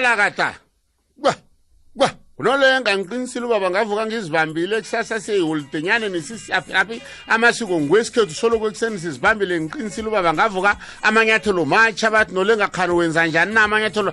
balakata kwa kwa unoleyo ngangiqinisile ubaba ngavuka ngizibambile kusasa seyiholidenyane nesisiaphi amasiko ngwesikhethu soloko ekuseni sizibambile ngiqinisile ubaba ngavuka amanyathelo matsha bathi nole ngakhani wenza njani na amanyathelo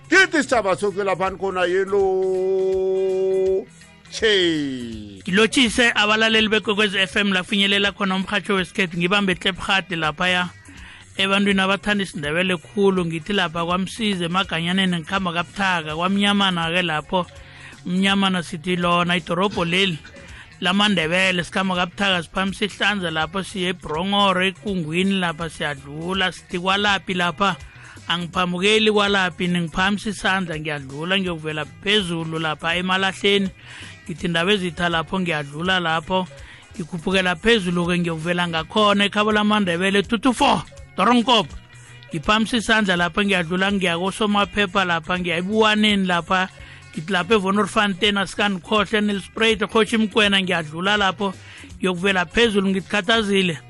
ke tisitshaba sokwelaphani khona yelo che ngilotshise abalaleli bekwekwezi f m lafinyelela khona umrhatsho wesikhethu ngibambe tlephrhadi laphaya ebantwini abathanda isindebele khulu ngithi lapha kwamsize emaganyaneni ngikhamba kabuthaka kwamnyamana-ke lapho mnyamana sithi lona idorobho leli lamandebele sikhamba kabuthaka siphambi sihlanze lapho siye ebhrongoro ekungwini lapha siyadlula sithi kwalaphi lapha angiphamukeli kwalaphi ningiphamisa isandla ngiyadlula ngiyokuvela phezulu lapha emalahleni ngithi ndaba ezitha lapho ngiyadlula lapho ngikhuphukela phezulu-ke ngiyokuvela ngakhona ekhabo lamandebele thuthu four doronkop ngiphamisa isandla lapha ngiyadlula ngiya kosomaphepha lapha ngiya ebuwaneni lapha ngithi lapha evonorfanten asikandikhohle nilsprayt khoshi mkwena ngiyadlula lapho ngiyokuvela phezulu ngikhathazile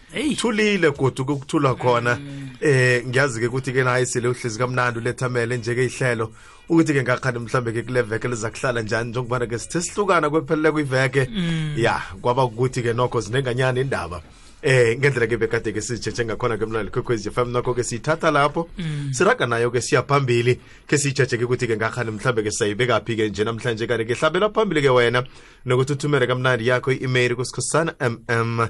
thulile godu kokuthula khona mm. eh ngiyazi ke ukuthi ke naye sele uhlezi kamnandi ulethamele nje ke ihlelo ukuthi ke ngakhani mhlambe ke kule veke lizakuhlala njani njengoba ke sithe sihlukana kwephelele kwiveke mm. ya kwaba ukuthi ke nokho zinenganyana indaba eh ngendlela ke bekade ke sitshetshe ngakhona ke mlali khokhwezi FM nakho ke sithatha lapho mm. siraga nayo ke siya phambili ke sitshetshe ke ukuthi ke ngakhani mhlambe ke sayibeka phi ke nje namhlanje kare ke hlabela phambili ke wena nokuthi uthumele kamnandi yakho i-email kusikhosana mm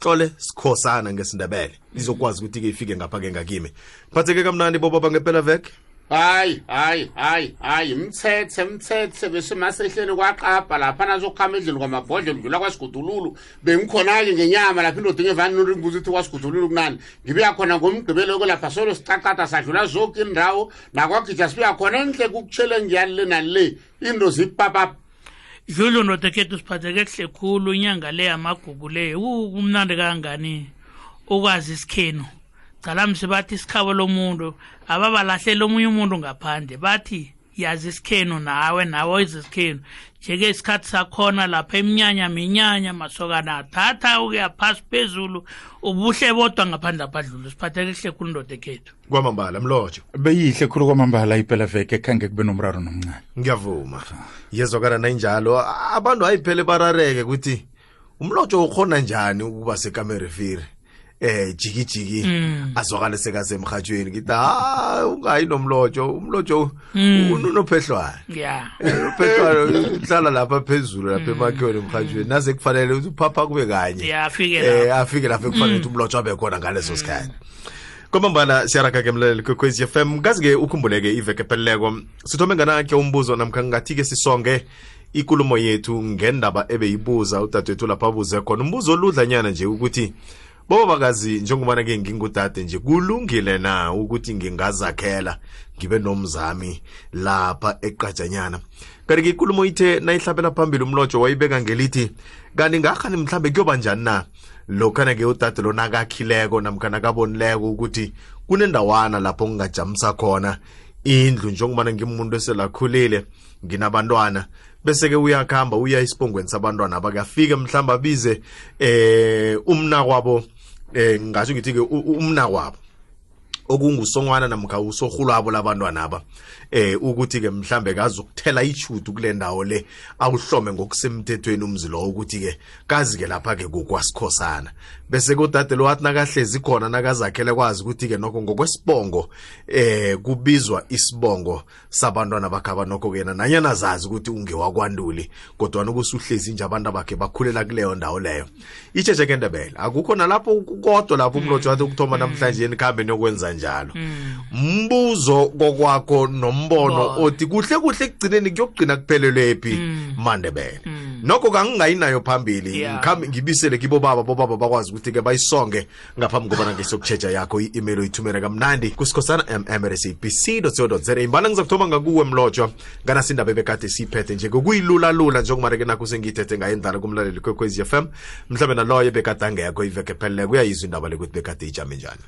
tlole sikhosana ngesindebele izokwazi ukuthi ke ifike ngapha ke ngakimi phatheke kamnandi bobaba ngempela vek hayi hayi hayi hayi mthethe mthethe besimasehleni kwaqabha lapha nazokuhamba endlini kwamabhodlela udlula kwasigudululu bengikhona-ke ngenyama lapha indoda ingevani nonto ngibuza ukuthi kwasigudululu kunani ngibuya khona ngomgqibelo kwelapha solo sicacada sadlula zoke indawo nakwagija sibuya khona enhle kukutshele ngiyani le nale into zipapap Zulu notekethu siphatheke kuhle khulu inyanga le yamagugu le kumnandi kangani ukwazi isikhenu gcalamse bathi isikhabo lomuntu ababalahlele omunye umuntu ngaphandle bathi yazi isikhenu nawe nawe izi isikhenu njeke isikhathi sakhona lapha iminyanya minyanya masokana thatha ukuya phasi phezulu ubuhle bodwa ngaphandle abadlulu siphatheke kuhle khulu ndoda ekhethu kwamambala mlotshwa beyihle khulu kwamambala ipelaveke khange kube nomraro nomncane ngiyavuma yezwakala nayinjalo abantu ayiphele barareke ukuthi umlotshwa ukhona njani ukuba sekamerefiri eh jikijiki mm. azwakale sekasemhathweni ngithi ha ungayi nomlotshwa umlotshwa mm. unophehlwana yeah uphehlwana uhlala lapha phezulu lapha mm. emakhiweni emhathweni nase kufanele uphapha kube kanye yeah afike eh afike lapha kufanele ukuthi umlotshwa abe khona ngaleso sikhathi kwamambala siyaraga ke mlaleli kwekwezi fm kazi-ke ukhumbuleke iveke epheleleko sithome nganakhe umbuzo namkha ngingathi-ke sisonge ikulumo yethu ngendaba ebeyibuza udadewethu lapha abuze khona umbuzo oludlanyana nje ukuthi bobabakazi njengobana-ke ngingudade nje kulungile na ukuthi ngingazakhela ngibe nomzami lapha eqajanyana kanti-ke ikulumo ithe nayihlabela phambili umlotsho wayibeka ngelithi kanti ngakhani mhlawumbe kuyoba njani na lokha nake udade lo nakakhileko namkha nakabonileko ukuthi kunendawana lapho ngingajamisa khona indlu njengobana ngimuntu eselakhulile nginabantwana bese-ke uyakuhamba uya esibongweni sabantwana abakafike mhlawumbe abize eh umnakwabo eh ngasho ngithi-ke umnakwabo okungusongwana namkha usorhulwabo labantwana aba eh ukuthi ke mhlambe kazi ukuthela ichudu kule ndawo le awuhlome ngokusemthethweni umzi lowo ukuthi ke kazi ke lapha ke kokwasikhosana bese kodade lo wathi nakahlezi khona nakazakhele kwazi ukuthi ke nokho ngokwesibongo eh kubizwa isibongo sabantwana bakhe abanokho kena nanyana zazi ukuthi ungewakwanduli kodwana ukusuhlezi nje abantu bakhe bakhulela kuleyo ndawo leyo itsheshe ke ndebele akukho nalapho kodwa lapho umlotho wathi ukuthoma mm. namhlanje nikhambe niyokwenza njalo mm. mbuzo kokwakho nombono othi kuhle kuhle ekugcineni kuyokugcina kuphelelwephi mm. mandebele nokho kangingayinayo phambili ngibisele kibo baba bobaba bakwazi ukuthi ke bayisonge ngaphambi kobana ngisokutjheja yakho i-email oyithumela kamnandi kusikhosana mmrsabc co za imbala ngizakuthoma ngakuwe mlotshwa nganasi indaba ebekade siyiphethe nje ngokuyilulalula njengomareke nakho sengiyithethe ngayo indala kumlaleli kwekwezi f m mhlawumbe naloyo ebekade angekho iveke pheleleko uyayizwa indaba lekuthi bekade ijame njani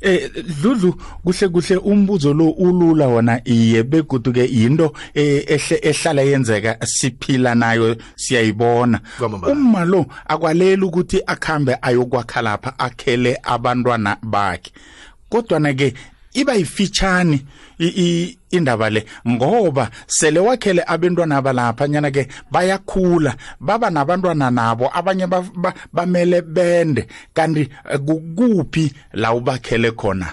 eh dludlu kuhle kuhle umbuzo lo ulula wona iye begoduke yinto eh, ehle ehlala yenzeka siphila nayo siyayibona umma lo akwaleli ukuthi akhambe ayokwakha lapha akhele abantwana bakhe kodwana ke iba yifitshani indaba le ngoba sele wakhele abantwana abalapha nyana ke bayakhula baba nabantwana nabo abanye bamele bende kanti eh, kukuphi la ubakhele khona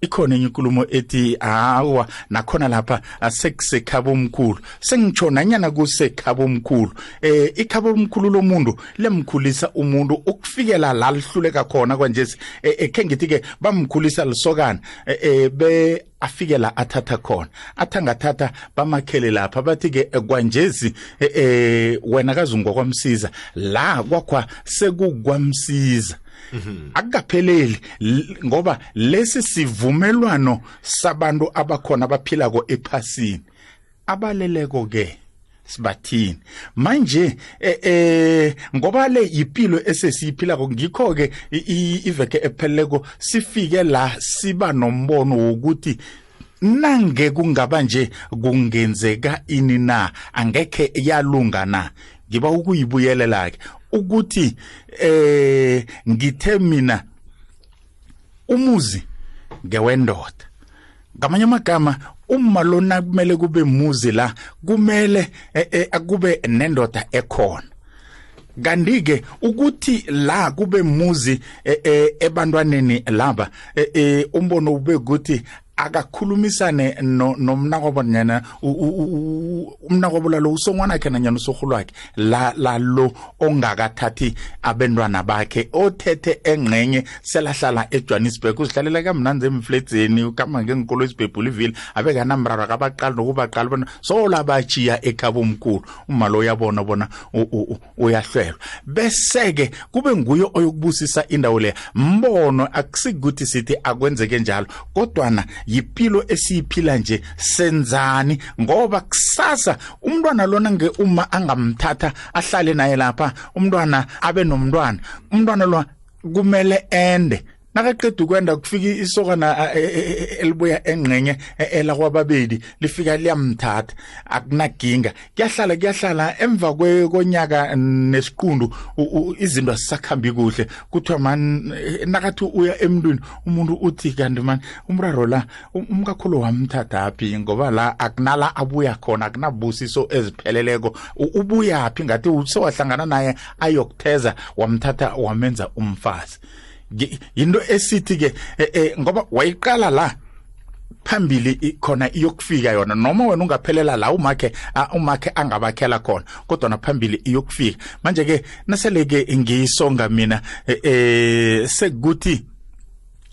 ikhona enye inkulumo ethi hawa nakhona lapha asekusekhaba omkhulu sengitsho nanyana kusekhaba omkhulu eh ikhaba omkhulu lomuntu lemkhulisa umuntu ukufikela la lihluleka khona kwanje eh, ekhe ngithi ke bamkhulisa lisokana eh, eh be afike la athatha khona athi angathatha bamakhele lapha bathi-ke eh, kwanjezi um wena kazi ngokwamsiza la kwakhwa sekukwamsiza mhm. akukapheleli ngoba lesi sivumelwano sabantu abakhona abaphilako ephasini abaleleko ke sibathini manje eh, eh ngoba le yipilo esesiyiphila ko ngikho ke iveke epheleleko sifike la siba nombono wokuthi nange kungaba nje kungenzeka ini na angekhe yalunga na ngiba ukuyibuyelela-ke ukuthi eh ngithe mina umuzi ngewendoda ngamanye amagama uma lona kumele kube muzi la kumele eh, eh, kube nendoda ekhona kanti-ke ukuthi la kube muzi e, e, ebantwaneni laba e, umbono ube ukuthi akakhulumisane nomnakwabo nyana umnakwabo lalo usongwanakhe nanyana usorhulwakhe la lalo ongakathathi abentwana bakhe othethe engxenye selahlala ejohannesburg uzihlalela kamnanzi emfledzeni ukama ngenkolo ezibhebhula ivile abekanamraro akabaqali nokubaqala bona sola bajiya ekhabo omkhulu uma lo uyabona bona uyahlwelwa bese-ke kube nguye oyokubusisa indawo leya mbono akusikuthi sithi akwenzeke njalo kodwana yipilo esiyiphila nje senzani ngoba kusasa umntwana lona nge uma angamthatha ahlale naye lapha umntwana abe nomntwana umntwana lona kumele ende nakaqeda ukwenda kufika isokana e, e, e, elibuya engqenye elakwababedi lifika liyamthatha akunaginga kuyahlala kuyahlala emva konyaka nesiqundu izinto asisakhambi kuhle kuthiwa mani nakathi uya emntwini umuntu uthi kanti mani umraro la um, umkakhulu wamthathaphi ngoba la akunala abuya khona akunabusiso ezipheleleko ubuyaphi ngathi sewahlangana naye ayokutheza wamthatha wamenza umfazi Ngi- yinto esithi ke eh, eh, ngoba wayiqala la phambili i- khona iyokufika yona noma wena ungaphelela la umakhe a- umakhe angabakhela khona kodwa naphambili iyokufika manje ke nasele ke ngiyisonga mina eh, eh sekuthi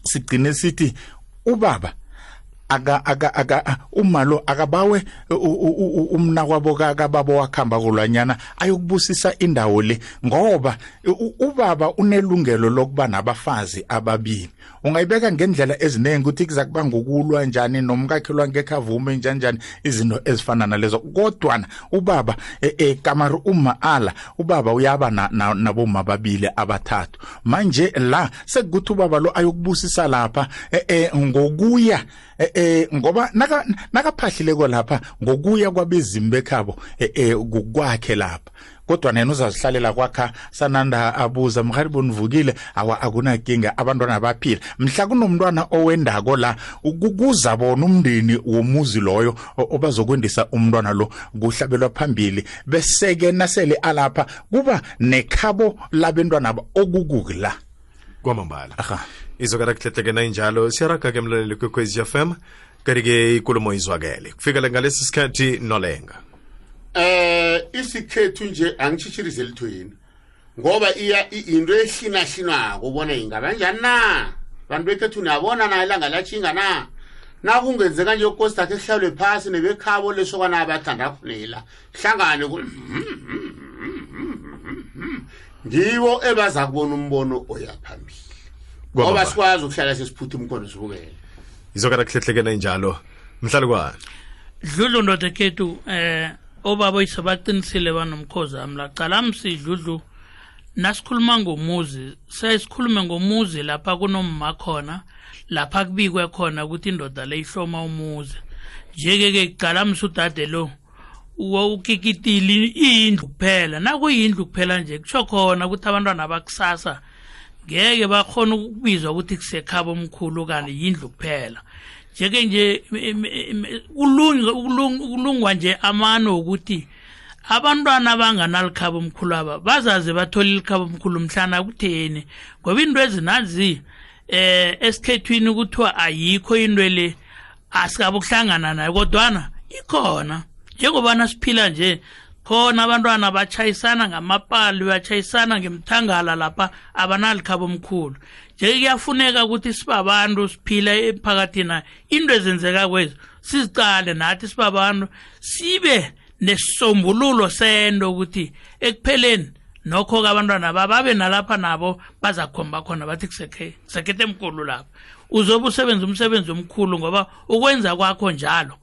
sigcine sithi ubaba aka aka aka umalo akabawe umna kwabo kababa wakhamba kolwanyana ayokubusisa indawo le ngoba ubaba unelungelo lokuba nabafazi ababili ungayibeka ngendlela eziningi ukuthi kuza kuba ngokulwa njani nomkakhelwa ngekhavume njanjani izinto ezifana nalezo kodwana ubaba e, e, kamari uma ala ubaba uyaba naboma babili abathathu manje la sekukuthi ubaba lo ayokubusisa lapha eh, eh ngokuya eh, eh ngoba naka nakaphahlileko lapha ngokuya kwabezimu bekhabo eh, eh kukwakhe lapha kodwa nena uzazihlalela kwakha sananda abuza mhari bonivukile awa akunakinga abantwana baphila mhla kunomntwana owendako la kuza bona umndeni womuzi loyo obazokwendisa umntwana lo kuhlabelwa phambili beseke nasele alapha kuba nekhabo labentwana okukuki la kwamambala izokala kuhlehleke nayinjalo siyaraga ke mlaleli kwekhwezi fm kanti-ke ikulumo izwakele kufikele ngalesi sikhathi nolenga eh isikhethu nje angitshitshirize elithweni ngoba iya into ehlinahlinwako ubona ingaba njani na bantu bekhethu niyabona na ilanga latshinga na nakungenzeka nje ukosi dakhe kuhlalwe phasi nebekhabo lesokwana abathandafunela hlangane ku ngibo ebaza kubona umbono oya phambili ngoba sikwazi ukuhlala sesiphutha umkhondo sibukele izokana kuhlehlekena injalo mhlali kwani dludlu ndoda kethu eh obaba oyise baqinisile banomkhozi ami la cala msidludlu nasikhuluma ngomuzi sesikhulume ngomuzi lapha kunomma khona lapha kubikwe khona ukuthi indoda le ihloma umuzi njeke-ke cala msudade lo wawukikitili indlu kuphela nakuyindlu kuphela nje kusho khona ukuthi abantwana bakusasa ngeke bakhona ukubizwa ukuthi kusekhaba omkhulu kanti yindlu kuphela njeke nje ukulungwa nje amano wokuthi abantwana abanganalikhaba omkhulu aba bazaze bathole ilikhaba omkhulu mhlana kutheni ngoba into ezinazi eh esikhethwini kuthiwa ayikho into le asikabe ukuhlangana nayo kodwana ikhona njengobana siphila nje khona abantwana batshayisana ngamapali batshayisana ngemthangala lapha abanalikhabo omkhulu nje kuyafuneka ukuthi sibabantu siphile emphakathina into ezenzeka kwezo siziqale nathi sibabantu sibe nesisombululo sento ukuthi ekupheleni nokho-ke abantwana bababe nalapha nabo bazakhomba khona bathi kusekhethe mkulu lapho uzobe usebenza umsebenzi omkhulu ngoba ukwenza kwakho njalo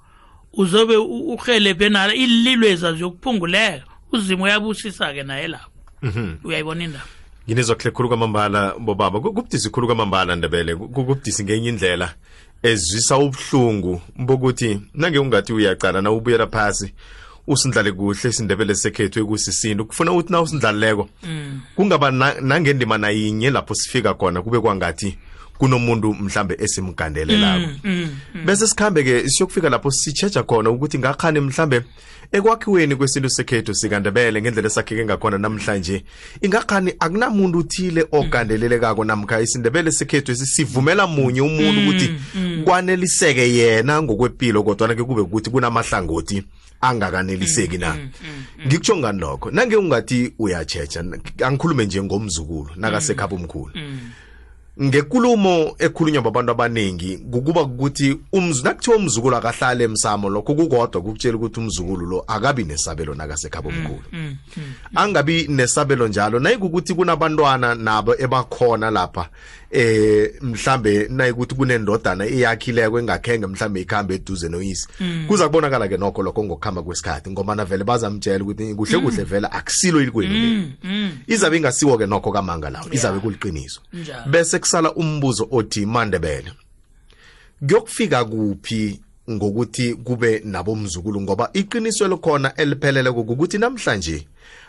uzobe uhelebhe nalo ililweza ziyokuphunguleka uzimu uyabusisa-ke naye lapho mhm. uyayibona indaba nginizwa kuhle khulu kwamambala bobaba kubudisi khulu kwamambala ndebele kubudisi ngenye indlela ezwisa ubuhlungu bokuthi nange ungathi uyaqala na ubuyela phasi usindlale kuhle isindebele sekhethu ekusisintu kufuna ukuthi na usindlaleko mm. kungaba nangendima nayinye lapho sifika khona kube kwangathi kunomuntu mhlambe esimgandelelako mm, mm, bese sikhambe-ke siyokufika lapho sitshetsha khona ukuthi ngakhani mhlambe ekwakhiweni kwesintu sekhethu sikandebele ngendlela esakheke ngakhona namhlanje ingakhani akunamuntu uthile ogandelelekako namkha isindebele sekhethu sivumela munye umuntu mm, ukuthi mm. kwaneliseke yena ngokwepilo kodwana ke kube ukuthi kunamahlangothi angakaneliseki na mm, ngikutsho ngani lokho nange ungathi uyatshetha angikhulume nje ngomzukulu nakasekhapha umkhulu ngekulumo ekhulunywa babantu abaningi kukuba ukuthi nakuthiwa umzukulu akahlale emsamo lokho kukodwa kukutshela ukuthi umzukulu lo akabi nesabelo nakasekhaba mm, omkhulu mm, mm, angabi nesabelo njalo nayikukuthi kunabantwana nabo ebakhona lapha eh mhlambe nayikuthi kunendodana eyakhileko engakhenge mhlambe ikhambe eduze noyise mm. kuza kubonakala ke nokho lokho ngokuhamba kwesikhathi ngoba na vele bazamtshela ukuthi kuhle kuhle mm. vele akusilo ilikweni mm. mm. izabe ingasiwo ke nokho kamanga lawo izabe kuliqiniso umbuzo bese kusala umbuzo othi mandebele kuyokufika kuphi ngokuthi kube nabomzukulu ngoba iqiniso elikhona eliphelele ukuthi namhlanje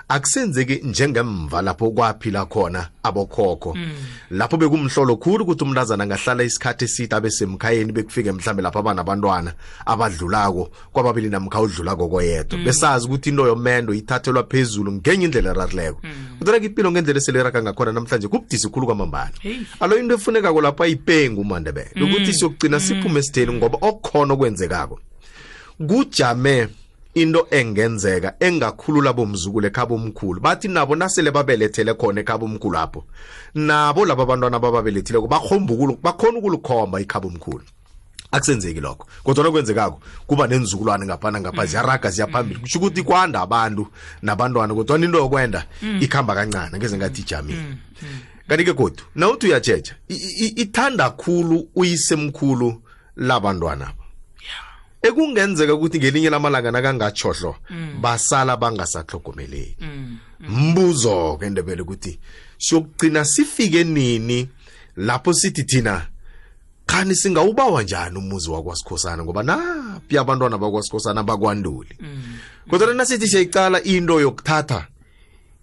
akusenzeki njengemva lapho kwaphila khona abokhokho mm. lapho bekumhlolo khulu ukuthi umntazana angahlala isikhathi eside abesemkhayeni bekufike mhlambe lapho abana abantwana abadlulako kwababili namkha udlula kokoyedwa mm. besazi ukuthi into yomendo ithathelwa phezulu ngenye indlela erarileko mm. kodwa ke ipilo ngendlela eseleraga ngakhona namhlanje kubudisi khulu kwamambala alo into efunekako lapho ayipengu umandebele mm. ukuthi siyokugcina siphume esitheni ngoba okukhona okwenzekako kujame into engenzeka engakhulula bomzukulu ekhaba omkhulu bathi nabo nasele babelethele khona ekhaba omkhulu apho nabo laba bantwana bababelethileko bakhomba bakhona ukulukhomba ikhaba omkhulu akusenzeki lokho kodwa nokwenzekako kuba nenzukulwane ngaphana ngapha mm. ziyaraga ziyaphambili kusho ukuthi kwanda abantu nabantwana kodwa into yokwenda mm. ikhamba kancane ngeze ngathi ijamile mm. kanti-ke godu nawuthi uyatsheja ithanda khulu uyisemkhulu labantwana ekungenzeka ukuthi ngelinye lamalanga nakangatshohlo basala bangasahlogomeleki mbuzo-ke ndebele ukuthi siyokugcina sifike nini lapho sithi thina khani singawubawa njani umuzi wakwasikhosana ngoba naphi abantwana bakwasikhosana bakwanduli mm. kodwa nasithi siyayicala into yokuthatha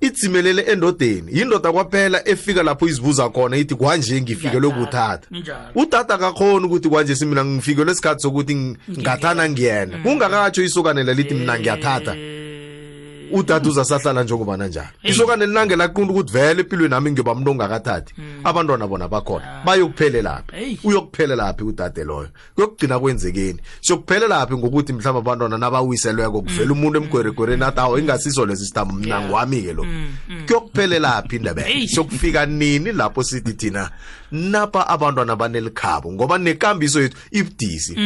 idzimelele endodeni yindoda kwaphela efika lapho izibuza khona ithi kwanje ngifikelwe kuthatha udada akakhona ukuthi kwanje simina ngifikelwe isikhathi sokuthi ngingathana ngiyena mm. kungakatsho isokanela lithi mina ngiyathatha eh. udade uzasahlala njengobana njalo isokane lilange laqunda ukuthi vele empilweni nami ngiyoba mntu ongakathathi hmm. abantwana bona bakhona ah. bayokuphelelaphi uyokuphelelaphi udade loyo kuyokugcina kwenzekeni siyokuphelelaphi ngokuthi mhlawumbe abantwana nabawiselweko hmm. kuvela umuntu emgweregwereni athi awo ingasiso lesi sithambo mna ngwami-ke lo hmm, kuyokuphelelaphi indaba siyokufika nini lapho sithi thina napa abantwana banelikhabo ngoba nekambiso yethu ibudisi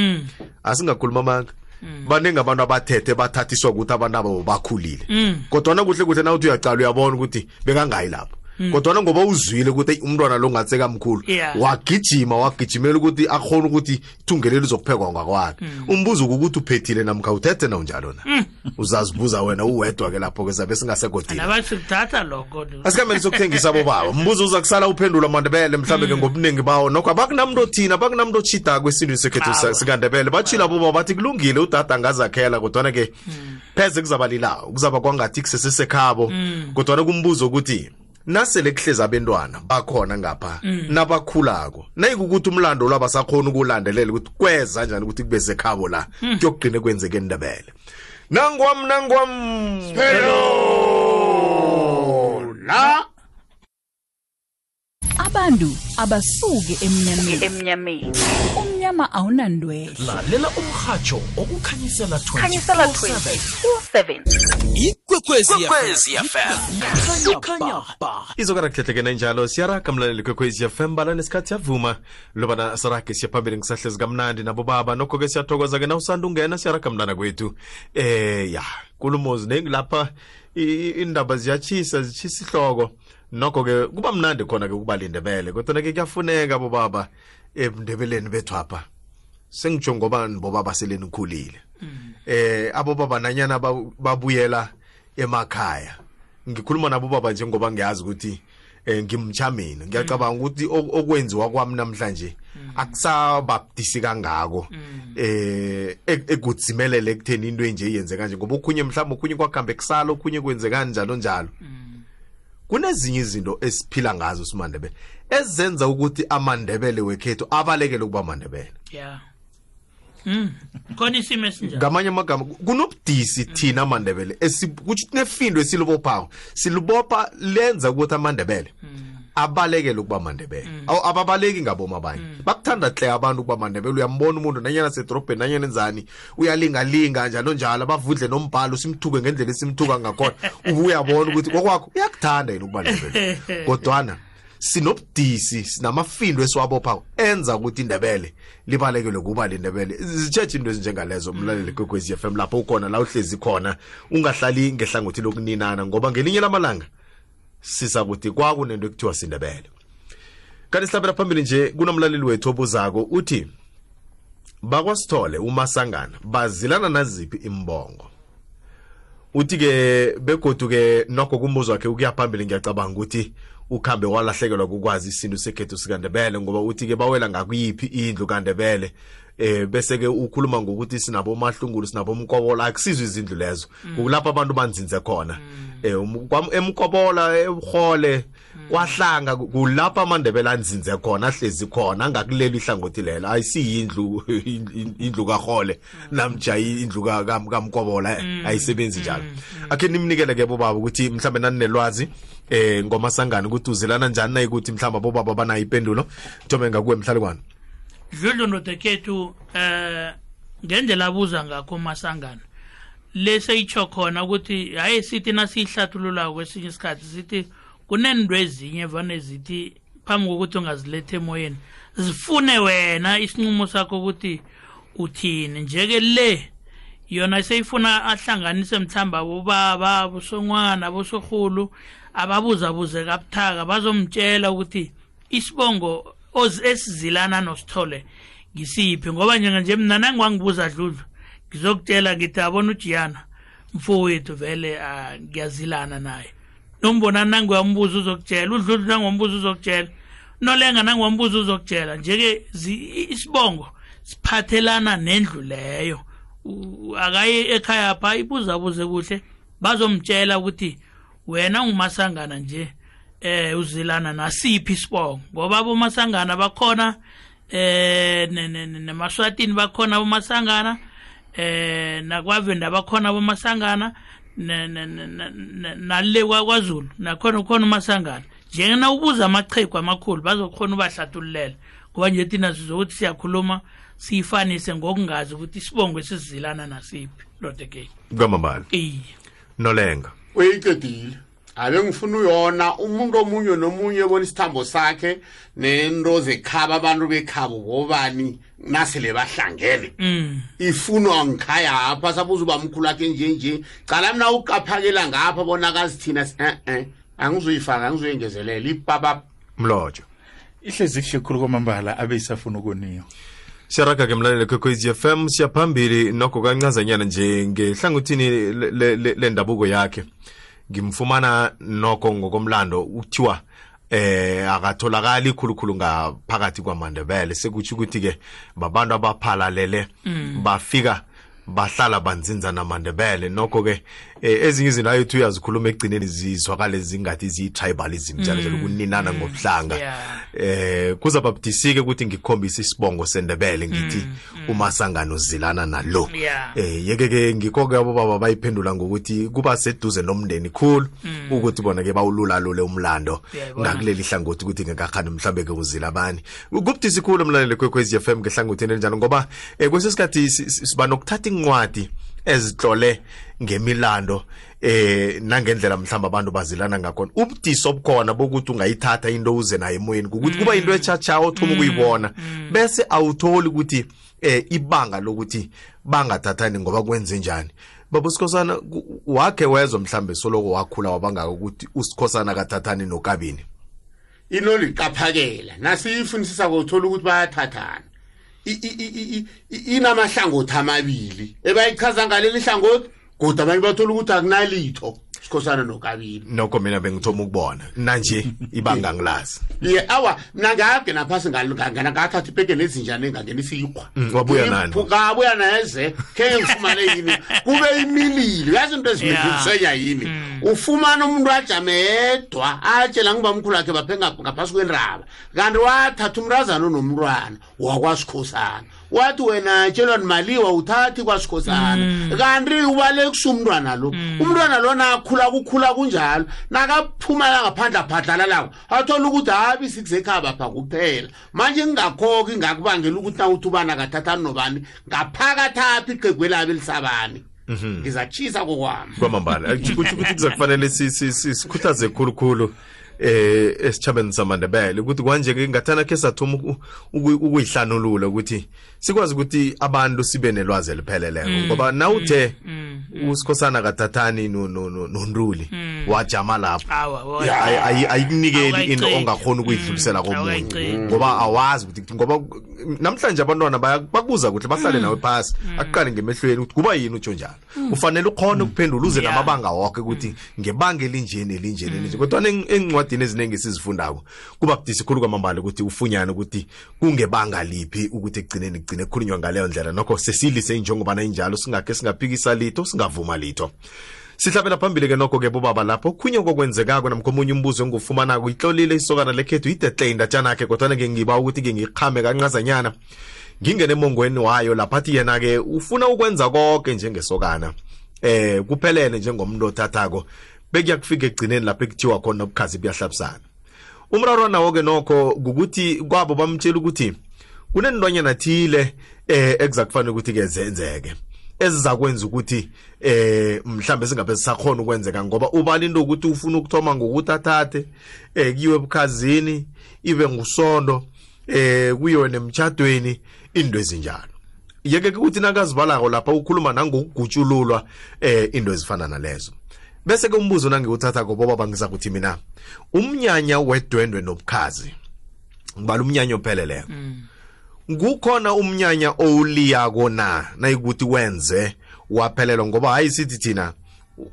asingakhuluma amanga Mm. baningi abantu abathethe bathathiswa ukuthi abantu ababo bakhulile mm. kodwana kuhle kuhle nawuthi uyaqala uyabona ukuthi bekangayi lapho mm. kodwana ngoba uzwile ukuthi umntwana lo ngathi sekamkhulu wagijima wagijimela ukuthi akhona ukuthi ithungelelo lizokuphekwa ngakwakhe umbuzo ukuthi uphethile namkha uthethe na unjalo na uzazibuza wena uwedwa ke lapho ke zabe singasegodini asikhambeni sokuthengisa bobaba mbuzo uza kusala uphendula mandebele mhlawumbe ke mm. ngobuningi bawo nokho abakunamntu othina abakunamntu otshida kwesintwini sekhethu sikandebele batshila bobaba bathi kulungile udada angazakhela kodwana ke mm. pheze kuzaba lilawo kuzaba kwangathi kusesisekhabo mm. kodwana kumbuzo ukuthi nasele kuhlezi abentwana bakhona ngapha mm. nabakhulako nayikukuthi umlando lwabasakhona ukuwulandelela ukuthi kweza njani ukuthi kube sekhabo la mm. kuyokugcine kwenzeke endebele Nangwam, nangwam. Hello. La. abantu abasuki emnyameni emnyameni umnyama awunandwehla lalela umrhatsho okukhanyisela 24/7 ikwekwezi fm ikhanya ba izokarakhehlekena njalo siyaraga mlaleli kwekwezi fm bala nesikhathi yavuma lobana sirage siyaphambili ngisahlezi kamnandi nabobaba nokho ke siyathokoza-ke na usanda ungena siyaraga mntana kwethu eh ya kulumo ziningi lapha indaba ziyatshisa zitshisa ihloko nokho-ke kuba mnandi khona-ke ukuba lindebele kodwana-ke kuyafuneka bobaba ebundebeleni bethu apha sengitsho ngoba nibobaba selenikhulile um mm. eh, abobaba nanyana babuyela emakhaya ngikhuluma nabobaba njengoba ngiyazi ukuthi eh ngimjamini ngiyacabanga mm. ukuthi okwenziwa kwami namhlanje mm. akusababdisi kangako mm. eh e-, ekudzimelele ekutheni into enje yenzeka nje ngoba okhunye mhlawumbe okhunye kwakuhambe kusala okhunye kwenzeka njalo njalo kunezinye izinto esiphila ngazo simandebele ezenza ukuthi amandebele wekhethu abalekele ukuba mandebele yeah khona isimo esinjani ngamanye amagama kunobudisi thina amandebele esi- kutjho ukuthi nefindo esilibophayo silibopha lenza ukuthi amandebele abalekele ukuba mandebele Awu, ababaleki ngaboma abanye bakuthanda hle abantu ukuba mandebele uyambona umuntu nanyana sedorobheni nanyana enzani uyalingalinga njalo njalo abavudle nombhalo simthuke ngendlela esimthuka ngakhona ubuye abona ukuthi kokwakho uyakuthanda yini ukuba ndebele kodwana sinobudisi sinamafindo esiwabophawo enza ukuthi indebele libalekelwe kuba lindebele zitshetshe into ezinjengalezo mlaleli kwekwezi f m lapho ukhona la uhlezi khona ungahlali ngehlangothi lokuninana ngoba ngelinye lamalanga siza kuthi kwakunento ekuthiwa sindebele kanti sihlabela phambili nje kunomlaleli wethu obuzako uthi bakwasithole umasangana bazilana naziphi imbongo uthi-ke begodu-ke nokho kumbuzo wakhe ukuya phambili ngiyacabanga ukuthi ukhambe walahlekelwa kukwazi isintu sekhethu sikandebele ngoba uthi-ke bawela ngakuyiphi indlu kandebele eh bese ke ukhuluma ngokuthi sinabo mahlungulu sinabo mkobola akusizwe izindlu lezo mm. kulapha abantu banzinze khona mm. eh um, emkobola ehole hmm. kwahlanga kulapha amandebela anzinze khona ahlezi khona angakuleli ihlangothi lelo ayisiyindlu indlu kahole hmm. namja indlu kamkobola hmm. ayisebenzi njalo akhe nimnikele ke bobaba ukuthi mhlawumbe naninelwazi eh ngoma sangani ukuthi uzelana njani naye ukuthi mhlawumbe bobaba banayo ipendulo thome ngakuwe mhlalukwana dludlu ndodekethu eh ngendlela abuza ngakho masangana leseyitsho khona ukuthi hayi sithi nasiyihlathululako kwesinye isikhathi sithi kunento ezinye vane zithi phambi kokuthi ungaziletha emoyeni zifune wena isinqumo sakho ukuthi uthini njeke le yona seyifuna ahlanganise mthamba bobaba abosonwana abosorhulu ababuzabuze kabuthaka bazomtshela ukuthi isibongo esizilana nosithole ngisiphi ngoba njenganje mna nangiwangibuza dludlu ngizokutshela ngithi abona ujiyana mfowethu vele ah, ngiyazilana naye nombonani nangiwambuza uzokutshela udludlu nangombuza uzokutshela nolenga nangombuza uzokutshela njeke isibongo siphathelana nendlu leyo akaye ekhaya pha ibuzabuze kuhle bazomtshela ukuthi wena ngumasangana nje eh uzilana nasiphi isibongo ngoba abomasangana bakhona eh nemaswatini bakhona abomasangana eh nakwavenda bakhona abomasangana nale kwaZulu nakhona ukhona umasangana njengena ubuza amachegu amakhulu bazokhona ubahlathululela ngoba nje thina sizokuthi siyakhuluma siyifanise ngokungazi ukuthi isibongo esizilana nasiphi lodekeni kukamambala iye nolenga uyiqedile abe ngifuna uyona umuntu omunye nomunye bona isithambo sakhe nento zekhaba abantu bekhabo bobani nasele bahlangene mm. ifunwa ngikhaya hapha sabuza uba mkhulu akhe njenje cala mna uqaphakela ngapha bona kazithina e-e eh, eh, angizoyifaka angizoyengezelela ipabap mlojo ihlezi kuhle khulu kwamambala abe isafuna ukoniwa siyaraga-ke mlaleli kwekwez f m siyaphambili nokho kancazanyana nje ngehlangothini le- le- le- lendabuko yakhe ngimfumana nokho ngokomlando kuthiwa eh akatholakali khulukhulu ngaphakathi kwamandebele sekutsho ukuthi-ke babantu abaphalalele bafika bahlala banzinza namandebele nokho ke eh, ezinye izinto ayethu uyazikhuluma ekugcineni zizwakale zingathi ziyi-tribalism njalo njalo mm. kuninana mm. ngobuhlanga eh kuzababudisike ukuthi ngikhombise isibongo sendebele ngithi mm, umasangano zilana nalo eh yeke ke ngikho-ke abobaba bayiphendula ngokuthi kuba seduze nomndeni khulu ukuthi bona-ke bawululalule umlando ngakuleli hlangothi ukuthi ngekakhani mhlawumbe-ke uzila bani kubudisi khulu mlaleli kwekhwezi FM ngehlangothini elinjalo ngoba eh, kwesinye isikhathi si- si- siba nokuthatha incwadi ezitlole ngemilando eh nangendlela mhlawumbe abantu bazilana ngakhona ubudisi obukhona bokuthi ungayithatha into uze nayo emoyeni kukuthi kuba into etshatsha othoma ukuyibona bese awutholi ukuthi eh ibanga lokuthi bangathathani ngoba kwenze njani baba usikhosana ku- wakhe wezwa mhlawumbe soloko wakhula wabangaka ukuthi usikhosana kathathani nokabini ilo liqaphakela nasiyifunisisa kothola ukuthi bayathathana inamahlangothi amabili ebayichaza ngaleli hlangothi kodwa abanye bathola ukuthi akunalitho sikhosana nokabili nokho mina bengithoma ukubona nanje ibanga ngilazi ye awa mina ngake naphasi ngangena ngathatha ipeke nezinjani engangena isiyikhwa mm, wabuya nani ngabuya neze khe ngifumane yini kube imililo yazi into ezimezikusenya yini mm. ufumana umuntu ajame yedwa atshela ngibamkhulu akhe baphe ngaphasi kwendaba kanti wathatha umrazana onomntwana wakwasikhosana wathi wena tshelwa nimaliwa uthathi kwasikhosana mm. kanti ubale kusumntwana lo mm. umntwana lona akhula kukhula kunjalo nakaphumala ngaphandle aphadlalalako athola ukuthi habi sikuzekhaba pha kuphela manje ngingakhoki ngakubangela ukuthi nawuthi ubani akathathani nobani ngaphakathaphi iqhegwelabo elisabani Mhm. ngizatshisa kokwami kwamambala kusho ukuthi kuzakufanele si- si- si- sikhuthaze khulukhulu eh esichabeni samandebele ukuthi kwanje ke ngathana ke sathoma uku- uku- ukuyihlanulula ukuthi sikwazi ukuthi abantu sibe nelwazi elipheleleko ngoba nawuthe usikhosana kathathani no- no- no- nontuli wajama lapho awa wa- Ya, ayi- ayi- ayikunikeli into Awukayiqedi. ongakhona ukuyidlulisela Mm, komunye awukayiqedi. ngoba awazi ukuthi ngoba namhlanje abantwana bakubuza ukuthi bahlale mm. nawe phasi mm. akuqale ngemehlweni ukuthi kuba yini utsho njalo mm. ufanele ukhona ukuphendula uze namabanga woke ukuthi ngebanga elinjeni elinjeni elinje kodwana encwadini eziningi esizifundako kuba budisi khulu kwamambala ukuthi ufunyane ukuthi kungebanga liphi ukuthi ekugcineni kugcine kukhulunywa ngaleyo ndlela nokho sesilise injengobana injalo singakhe singaphikisa litho singavuma litho sihlabela phambili ke nokho ke bobaba lapho khunye kokwenzekako namkho omunye umbuzo engiwufumanako itlolile isokana lekhethu idetle indatshanakhe kodwana ke ngiba ukuthi ke ngiqhame kanqazanyana ngingene emongweni wayo lapha athi yena-ke ufuna ukwenza konke njengesokana eh kuphelele njengomuntu othathako bekuyakufika ekugcineni lapho ekuthiwa khona ubukhazi buyahlabisana umraro nawo-ke nokho kukuthi kwabo bamtshela ukuthi kunenilwanyana thile eh ekuza kufanele ukuthi-ke zenzeke ezizakwenza ukuthi eh mhlambe singabe sisakhona ukwenzeka ngoba ubala into ukuthi ufuna ukuthoma ngokuthi athathe eh kuyiwe ebukhazini ibe ngusondo eh kuyiwe nemtjhadweni into ezinjalo yeke ke ukuthi nakazibalako lapha ukhuluma nangokugutshululwa eh into ezifana nalezo bese ke umbuzo nangiwuthatha koboba bangiza kuthi mina umnyanya wedwendwe nobukhazi ngibala umnyanya opheleleko mm. kukhona umnyanya owuliyako na nayikuthi wenze waphelelwa ngoba hayi sithi thina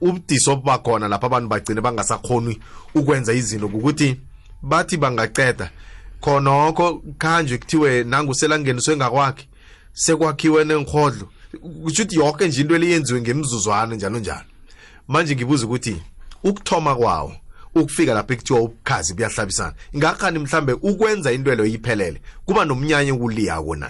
ubudisi obuba khona lapha abantu bagcine bangasakhoni ukwenza izinto ukuthi bathi bangaceda khonokho khanje kuthiwe nanguselangeniswe ngakwakhe sekwakhiwe nengihodlo kusho ukuthi yonke nje into eliyenziwe ngemizuzwana njalo njalo manje ngibuza ukuthi ukuthoma kwawo ukufika lapho ekuthiwa ubukhazi buyahlabisana ingakhani mhlambe ukwenza into leyo iphelele kuba nomnyanya okuliyako na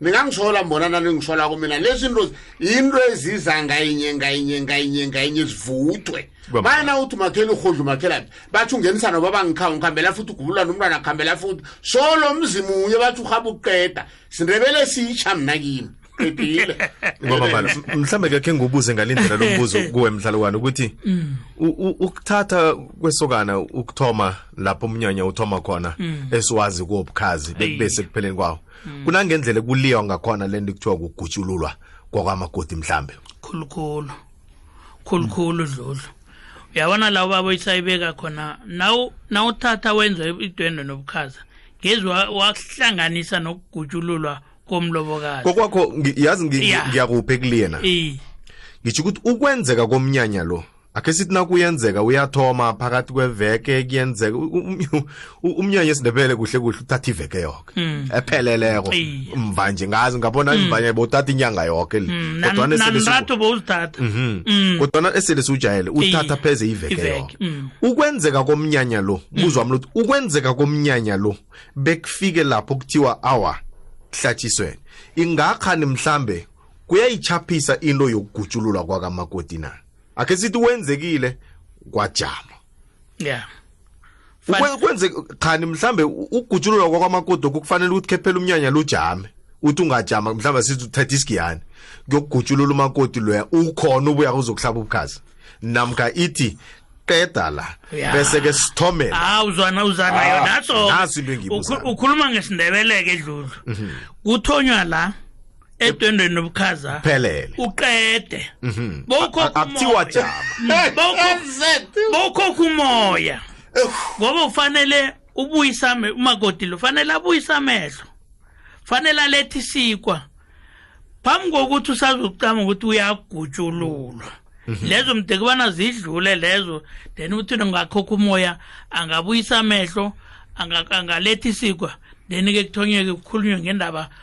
ningangisola mbona naningisolako mina lezi nto yinto eziza ngayinye ngayinye ngayinye ngayinye zivuthwe bayena uthi umakhela urhodla umakhelaphi bathi ungenisa noba bangikhawu ngikhambela futhi ugubulwa nomntwana kuhambela futhi solo mzima unye bathi urhaba ukuqeda sindebele sitsha mna kimi qedile mhlawumbe kakhe ngubuze ngale ndlela lo mbuzo kuwe mdlalwane ukuthi mm. ukuthatha kwesokana ukuthoma lapho umnyanya uthoma khona mm. esiwazi kuwobukhazi bekube sekupheleni kwawo mm. kunangendlela kuliywa ngakhona le nto kuthiwa kugutshululwa kwakwamakoti mhlambe khulukhulu khulukhulu dludlu uyabona la ubaba oyisayibeka khona nawuthatha wenza idwendwe nobukhaza ngezi wakuhlanganisa nokugutshululwa komlobokazi kokwakho yazi ngiyakuphi kuliyena ngitsho ukuthi ukwenzeka komnyanya lo akhe sithi nakuyenzeka uyathoma phakathi kweveke kuyenzeka umnyanya esindebele kuhle kuhle uthatha iveke yoke hmm. epheleleko mva nje ngazi ngabona hmm. imvanya bothatha inyanga yoke le hmm, mhm. kodwana esele siwujayele uthatha pheze iveke yoke ukwenzeka komnyanya lo buzwa mlo ukwenzeka komnyanya lo bekufike lapho kuthiwa awa kuhlatshisweni ingakhani mhlambe kuyayichaphisa into yokugutshululwa kwakamakoti na akhe sithi wenzekile kwajama yeah kwenze khani mhlambe ugujuluka kwakwamakodo kukufanele ukuthi khephela umnyanya lujame uthi ungajama mhlawumbe sithi uthatha isigiyane kuyokugutshulula umakoti loya ukhona ubuya kuzokuhlaba ubukhazi namka ithi qeda la bese ke sithomela ah uzwana uzana ah, yona naso nasi into engibuza ukhuluma ngesindebeleke edlulu mhm. kuthonywa la edwendweni nobukhaza phelele uqede mhm. bowukhokha akuthiwa jama mm. bowukhokha umoya ngoba ufanele ubuyisa umakoti lo fanele abuyisa amehlo fanele alethe isikwa phambi kokuthi usazokucama ukuthi uyagutshululwa mhm. lezo mde kubana zidlule lezo then ukuthi ungakhokha umoya angabuyisa amehlo angalethi isikwa then-ke kuthonyeke kukhulunywe ngendaba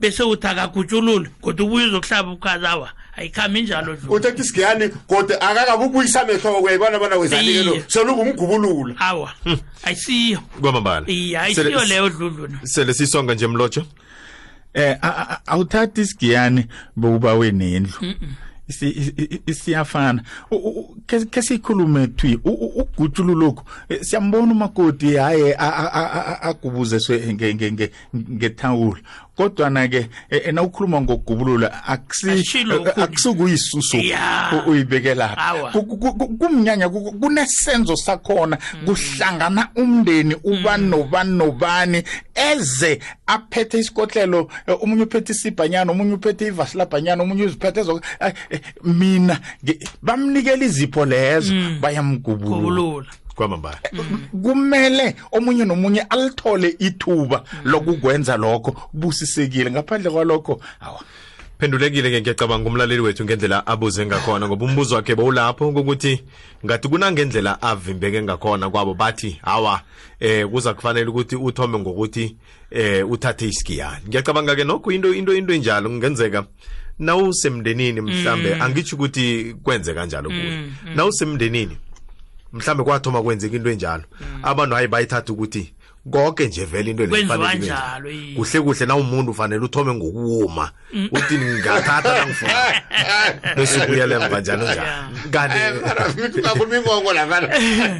bese uthi akagutshulule kodwa ubuye uzokuhlaba ubukhazi awa ayikhambi njalo uthethi isigiyane kodwa akakabubuyisa amehlo kwebona bona wezanikelo selungumgubulula awa hmm. ayisiyo kwamambala iye ayisiyo leyo dludluna sele sisonga nje mlotsho eh awuthathi isigiyane bokuba wenendlu siyafana ke sikhulume thwi ugutshulu lokhu eh, siyambona umakoti haye agubuzeswe ngethawula kodwana-ke e, e, nawukhuluma ngokugubulula akusukuyisuso e, uyibekelapha kumnyanya kunesenzo sakhona mm. kuhlangana umndeni uba mm. nobani nobani eze aphethe isikotlelo omunye uphethe isibhanyana omunye uphethe ivasi labhanyana omunye uziphethe ezo mina bamnikela izipho lezo mm. bayamgubulula kwamambala kumele omunye nomunye alithole ithuba lokukwenza lokho kubusisekile ngaphandle kwalokho awa phendulekile ke ngiyacabanga umlaleli wethu ngendlela abuze ngakhona ngoba umbuzo wakhe bowulapho ukuthi ngathi kunangendlela avimbeke ngakhona kwabo bathi hawa eh kuza kufanele ukuthi uthome ngokuthi eh uthathe isigiyane ngiyacabanga ke nokho into into into enjalo kungenzeka nawusemndenini mhlambe mm. angitsho ukuthi kwenze kanjalo kuye mm, mm. nawusemndenini mhlambe kwathoma kwenzeka into enjalo mm. abantu hayi bayithatha ukuthi konke nje vele into enjalo kuhle kuhle na umuntu ufanele uthome ngokuwuma mm. uthi ngingathatha nangifuna bese ubuyele mva njalo njalo kanti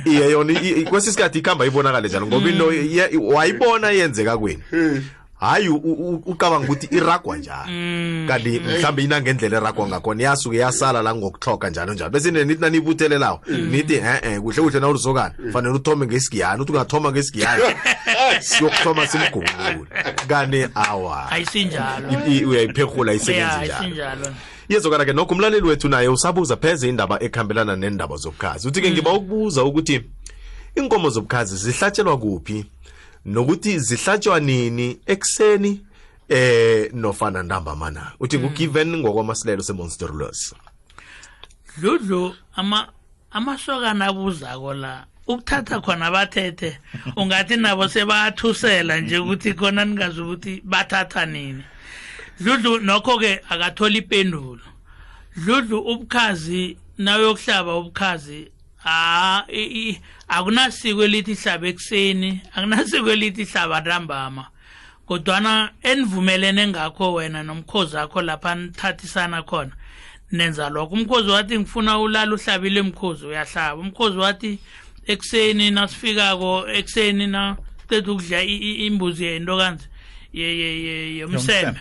iye yona kwesisikhathi ikhamba ibonakale njalo ngoba into mm. wayibona yenzeka kwini hmm. hayi u- u- ucabanga ukuthi iragwa njani Mm. kanti mhlawumbe inangendlela eragwa ngakhona yasuke yasala la ngokuhloga njalo njalo bese nina nithi naniyibuthelelawo nithi e-e kuhle kuhle na ulisokana fanele uthome ngesigiyani uthi ungathoma ngesigiyani siyokuthoma simgungule kanti awa ayisinjalo I- i- uyayiphehula ya isebenzi njalo ayisinjalo yezokana-ke nokho umlaleli wethu naye usabuza pheze indaba ekuhambelana nendaba zobukhazi uthi-ke ngiba ukubuza ukuthi iinkomo zobukhazi zihlatshelwa kuphi nokuthi zihlatshwa nini ekuseni eh nofana ntambamana uthi hmm. kugiven ngokwamasilelo semonsterulos dludlu ama amasokana abuzako la ukuthatha khona bathethe ungathi nabo sebathusela nje ukuthi khona ningazi ukuthi bathatha nini dludlu nokho-ke akatholi ipendulo dludlu ubukhazi nawe yokuhlaba ubukhazi ha akunasiko elithi hlaba ekuseni akunasiko elithi hlaba ntambama kodwana enivumelene ngakho wena nomkhozi akho lapha nithathisana khona nenza lokho umkhozi wathi ngifuna ulala uhlabile mkhozi uyahlaba umkhozi wathi ekuseni nasifikako ekuseni na qeda ukudla imbuzi yento kanje yomseme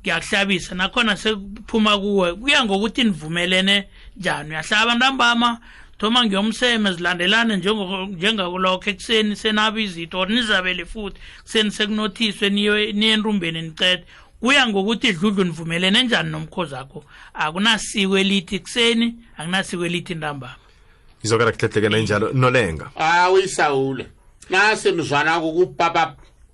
ngiyakuhlabisa nakhona sekuphuma kuwe kuya ngokuthi nivumelene njani uyahlaba ntambama thoma ngiyomseme zilandelane njengakulokho ekuseni senaba izitho or nizabele futhi kuseni sekunothiswe niye entumbeni nicede kuya ngokuthi idludlu nivumelene njani nomkhozi akho akunasiko elithi kuseni akunasiko elithi ntambama izokala kuhlehlekela injalo nolenga awu isawule nase mzwanako kupapapa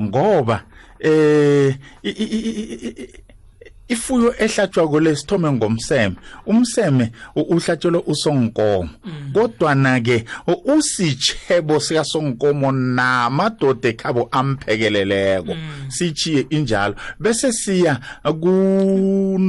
ngoba eh ifuyo ehlatshwa kule sithome ngomseme umseme uhlatshelwa usonkomo mm. kodwa na ke usitshebo sika sonkomo namadoda ekhabo amphekeleleko mm. sichiye injalo bese siya kunomncwazi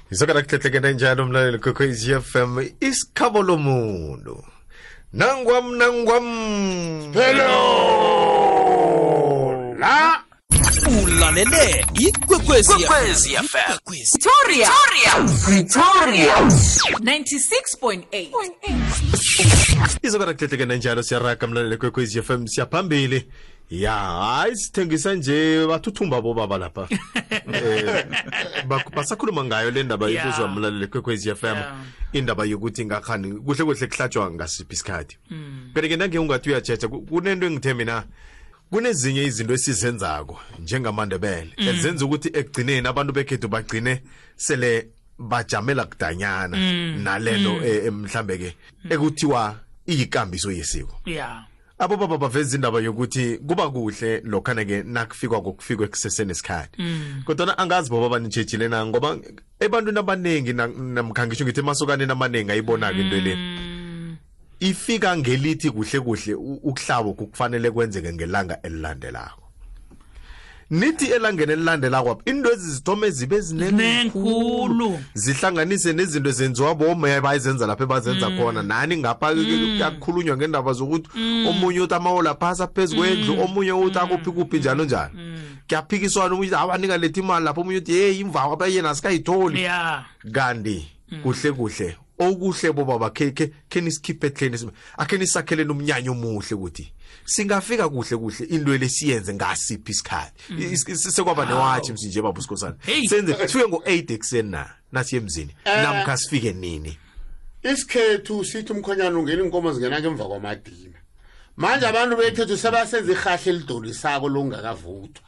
isokana kuhlehlekena njalo mlaleli kwekhwezi fm isikhabo lomuntu nangwam nangwam hello la ulalele ikwekwezi fm Victoria. Victoria. 96.8. izokana kuhlehlekena njalo siyaraga mlaleli kwekhwezi fm siyaphambili ya hayi sithengisa nje bathuthumba bobaba lapha Eh, bak- basakhuluma ngayo le ndaba Yeah. ibuzwa mlaleli kwekwezi fm Yeah. indaba yokuthi ngakhani kuhle kuhle kuhlatshwa ngasiphi isikhathi Mm. kanti-ke nange ungathi uyatshetha ku- kunento engithe mina kunezinye izinto esizenzako njengamandebele Mm. ezenza ukuthi ekugcineni abantu bekhethu bagcine sele bajamela kudanyana Mm. nalento Mm. eh, eh, mhlambe-ke ekuthiwa iyikambiso yesiko ya abobaba baveza indaba yokuthi kuba kuhle lokhana-ke nakufikwa kokufikwa ekusesenesikhathi mm. kodwana angazi boba banitshejile na ngoba ebantwini abaningi namkha ngisho ngithi emasokaneni amaningi ayibona-ke into le mm. ifika ngelithi kuhle kuhle ukuhlabo kukufanele kwenzeke ngelanga elilandelako nithi elangeni elilandela kwabo into ezizithome zibe zinenkulu zihlanganise nezinto ezenziwa bomoya bayizenza lapho ebazenza mm. khona nani ngapha mm. kuyakhulunywa ngendaba zokuthi mm. omunye uthi amawola phasi aphezu kwendlu omunye uthi akuphi kuphi njalo njalo kuyaphikiswana omunye uthi abaningalethi imali lapho omunye uthi yeyi imvawo abayena asikayitholi kanti kuhle kuhle okuhle bobaba khe khe khe nisikhiphe ehleni akhe nisakhele nomnyanyo omuhle ukuthi singafika kuhle kuhle into lesiyenze ngasiphi isikhathi mm. sekwaba newatshi msinje baba usikhosana senze sifike ngo-8 ekuseni na nasiye emzini eh. namkha sifike nini isikhethu sithi umkhonyana ungena inkomo zingena kemva kwamadina manje abantu bekhethu sebasenza irhahle elidodisako lokungakavuthwa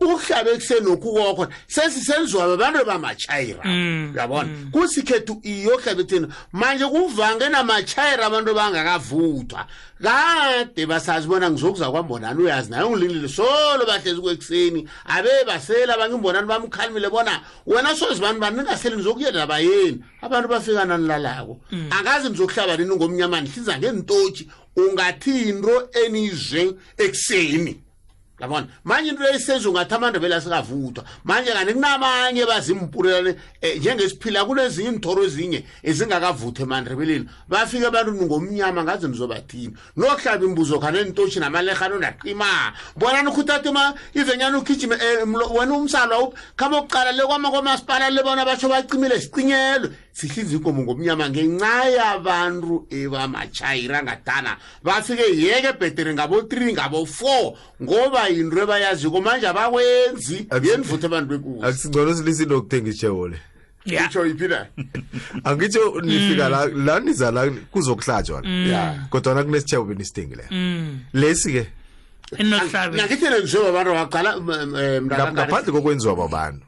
ukuhlabe kusenokhu kokho sesisenziwa babantu bamatshayira mm, uyabona mm. kusikhethu iyo kuhlabe thina manje kuvange namatshayira abantu bangakavuthwa kade basazi bona ngizokuza kwambonani uyazi naye ungilindile solo bahlezi kwekuseni abe basela abangimbonani bamkhalimile bona wena sozi bani bani ningaseli nizokuyela bayeni abantu bafika nanilalako mm. angazi nizokuhlaba nini ngomnyamani hliza ngentotshi ungathi yinto enizwe ekuseni yabona manje into leyisenza ungathi amandebele asikavuthwa manje kanti kunabanye bazimpurelane um eh, njengesiphila kunezinye iinthoro ezinye ezingakavuthi emandebeleni bafike abantu ngomnyama ngaze nizobathini nokuhlaba imbuzo khane ntoshi namalerhana ondaqima bona nikhuthatha ma ivenyana ukhijime eh, wena umsalwa khama ukuqala le kwama kwamasipala le bona basho bacimile siqinyelwe sihliza ikomo ngomnyama ngenxa yabantu ebamatshayira ngatana bafike yeke bheteri ngabo-three ngabo-four ngoba yinto ebayaziko manje abakwenzi yeni futhi abantu bekuzi akusingcono silisa into yokuthenga ishewole Yeah. itsho iphi na angitsho nifika la la niza la kuzokuhlatshwa la ya kodwana kunesitshebo benisithengileyo lesi-ke enohlabe nakithele njengoba abantu baqala m- m- eh, mntakangane. ngaphandle kokwenziwa babantu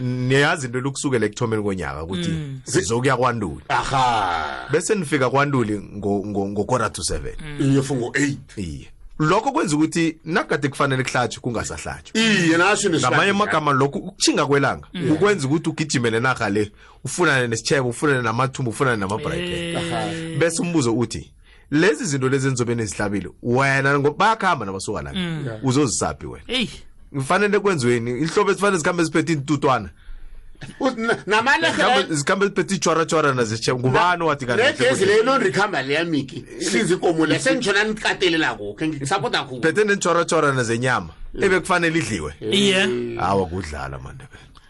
niyazi into elukusukela ekuthomeni konyaka ukuthi mm. sizokuya kwanduli aha bese nifika kwanduli ngokora to seven mm. iye fungo eight iye lokho kwenza ukuthi nakade kufanele kuhlatshwe kungasahlatshwa iye nasho ngamanye amagama lokhu ukushinga kwelanga mm. kukwenza ukuthi ugijimele narha le ufunane nesitshebo ufunane namathumba ufunane namabhrayike bese umbuzo uthi lezi zinto lezi enizobe nezihlabile wena ngo- bayakuhamba nabasukana Mm. Yeah. uzozisaphi wena eyi ngifanele kwenziweni ihlobo esifanele zikhambe ziphethe intutwana Uthi na- namalerhe Zikhambe- zikhambe ziphethe itshwaratshwara nazishe ngubani wathi kanti negezi leyo nonrikhamba leya miki sizi ikomo leya sengitshona nikatelelako khe ngisapota khulu phethe nentshwaratshwarana zenyama ebekufanele idliwe iye awa kudlala mandebele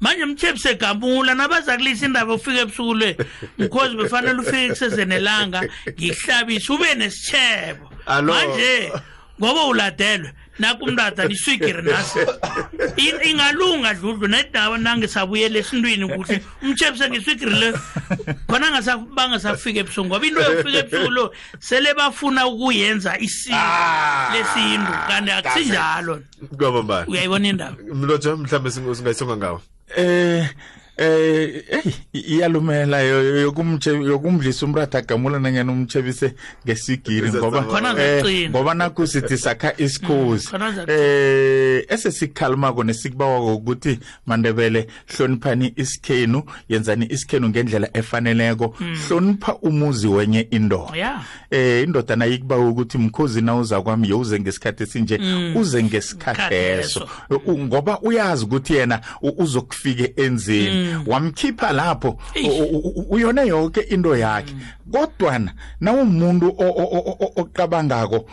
manje mtshephi segamula nabaza kulisa indaba ufike ebusuku le mkhozi befanele ufike kusezenelanga ngihlabise ube nesitshebo manje ngoba uladelwe naku umntata niswigiri nasi ingalunga dludlu nedaba nangisabuyela esintwini kuhle umtshepise ngiswigiri le khona bangasafika ebusuku ngoba into yokufika ebusuku lo sele bafuna ukuyenza isiko ah, lesintu kanti akusinjalo kwamambala uyayibona indaba mlotshwa mhlawumbe singo- singayisonga ngawo eh eh hey iyalumela yo- yo- yokumtshe- yokumdlisa umratha agamula nanyana umtshebise ngesigiri Iza ngoba zama- Khona eh, zaqina. ngoba nakhu sithi sakha isikhozi Mm, khona zaqina. eh esesikhalumako nesikubawako ukuthi mandebele hloniphani isikhenu yenzani isikhenu ngendlela efaneleko mm. hlonipha umuzi wenye indoda yeah. eh indoda nayikuba ukuthi mkhozi na uza kwami yowuze ngesikhathi esinje mm. uze ngesikhathi eso ngoba uyazi ukuthi yena uzokufike enzeni mm. wamkhipha lapho uyone yonke into yakhe mm. kodwana nawumuntu oqabangako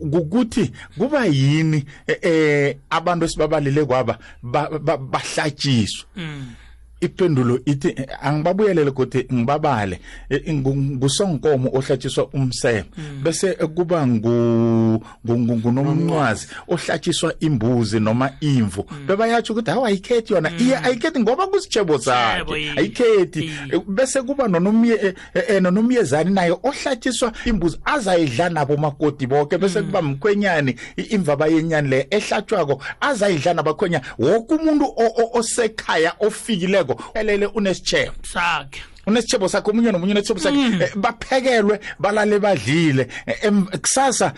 ukuthi kuba yini eh, eh abantu esibabalile kwaba ba- ba- bahlatshiswe Mm. ipendulo ithi eh, angibabuyelele kodwa ngibabale Eh, ngu- ngusonkomo ohlatshiswa umseme Mm. bese eh, kuba ngu ngu- ngu- ngunomncwazi ohlatshiswa imbuzi noma imvu Mm. bebayatsho ukuthi hawu ayikhethi yona iye ayikhethi ngoba kusitshebo Sitjhebo, zakhe iye. ayikhethi Iye. Eh, bese kuba nonomye eh, Eh, eh, nonomyezani naye ohlatshiswa imbuzi azayidla nabo makoti bonke bese mm. kuba mkhwenyani imvaba yenyani le ehlatshwako azayidla nabakhwenya woke umuntu osekhaya ofikileko elele unesitshebo sakhe unesitshebo sakhe omunye nomunye unesitshebo sakhe mm. eh, baphekelwe balale badlile kusasa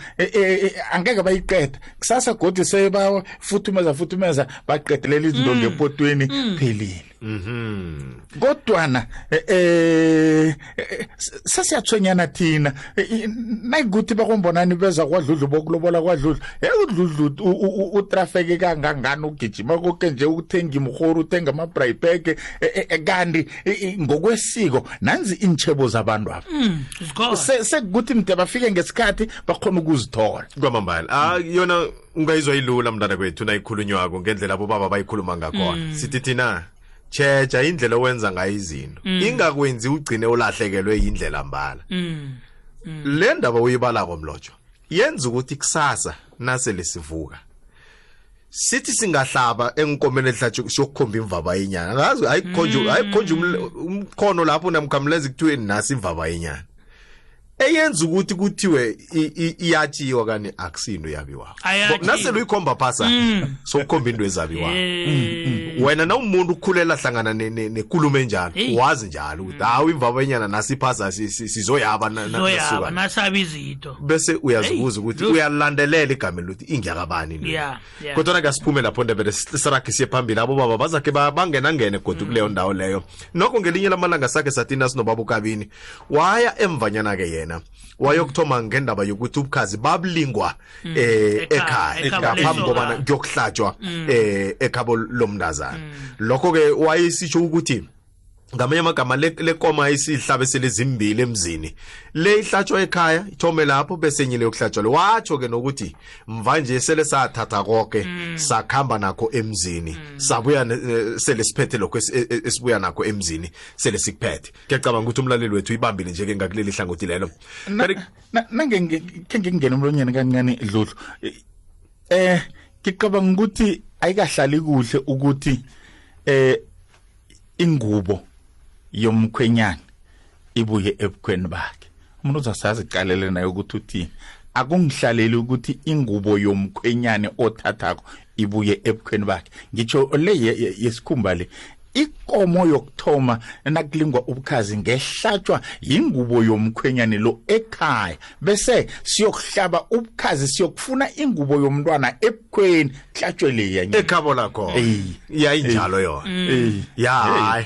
angeke bayiqeda kusasa godi sebafuthumeza futhumeza baqedelela izinto mm. ngepotweni phelile Mhm. Kodwana eh, eh eh, s- sasiyatshwenyana thina Eh, eh, nayikuthi bakombonani beza kwadludlu bokulobola kwadludlu hey udludlu u- u- u- utrafeke kangangani ugijima konke nje uthenga imhoro uthenga amabrayipeke kanti eh, eh, ngokwesiko nanzi iintshebo zabantu aba Mm, zikhona. Se- sekukuthi mde bafike ngesikhathi bakhona ukuzithola kwamambala ah yona ungayizwa ilula mntana kwethu nayikhulunywako ngendlela abobaba bayikhuluma ngakhona mm. sithi thina tjheja indlela owenza ngayo izinto mm. ingakwenzi ugcine ulahlekelwe yindlela mbala mm. mm. le ndaba uyibalako mlotshwa yenza ukuthi kusasa nasele sivuka sithi singahlaba enkomeni elihlatshwe siyokukhomba imvaba yenyana ngazi ayikhonje mm. ayikhonje umkhono lapho namkhamlezi kuthiweni nasi imvaba yenyana eyenza ukuthi kuthiwe i- i- iyatshiwa kani akusinto eyabiwako Ayatjhiwa. Bo- nasele uyikhomba phasa Mm. sokukhomba into ezabiwako Eh, wena na umuntu ukhulela hlangana ne- ne- nekulumo enjalo Eyi. wazi njalo ukuthi hawu imvabenyana nasiphasa si- si- sizoyaba na- na- zoyaba nasuka." nasaba izinto bese uyazibuza Eyi, ukuthi lo- uyalandelela igama lokuthi ingiyakabani into Yeah, yeah. kodwa nakasiphume lapho ndebele sirage siye phambili abobaba bazakhe ba- bangenangene godu kuleyo ndawo leyo nokho ngelinye lamalanga sakhe sathina sinobaba ukabini waya emvanyana ke yena wayokuthoma ngendaba yokuthi ubukhazi babulingwa mm. eh ekhaya ngaphambi kobana kuyokuhlatshwa mm. eh ekhabo lomntazana mm. lokho ke wayesitsho ukuthi ngamanye amagama lekoma isihlabe selezimbili emzini le ihlatshwa ekhaya ithome lapho bese nyile yokuhlatshwa le watsho ke nokuthi mva nje sele sathatha konke mm. sakhamba nakho emzini mm. sabuya eh, sele siphethe lokho e, e, esibuya nakho emzini sele sikuphethe ngiyacabanga ukuthi umlaleli wethu ibambile nje-ke ngakuleli hlangothi lelo nangekhe ngikungena umlonyeni kancane dludlu eh ngicabanga ukuthi ayikahlali kuhle ukuthi eh ingubo yomkhwenyana ibuye ebukhweni bakhe umuntu uzasaziqalele naye ukuthi uthini akungihlaleli ukuthi ingubo yomkhwenyane othathako ibuye ebukhweni bakhe ngitsho le yesikhumba le ikomo yokuthoma nakulingwa ubukhazi ngehlatshwa yingubo yomkhwenyane lo ekhaya bese siyokuhlaba ubukhazi siyokufuna ingubo yomntwana ebukhweni kuhlatshwe leya ekhabo lakho yayinjalo yona ya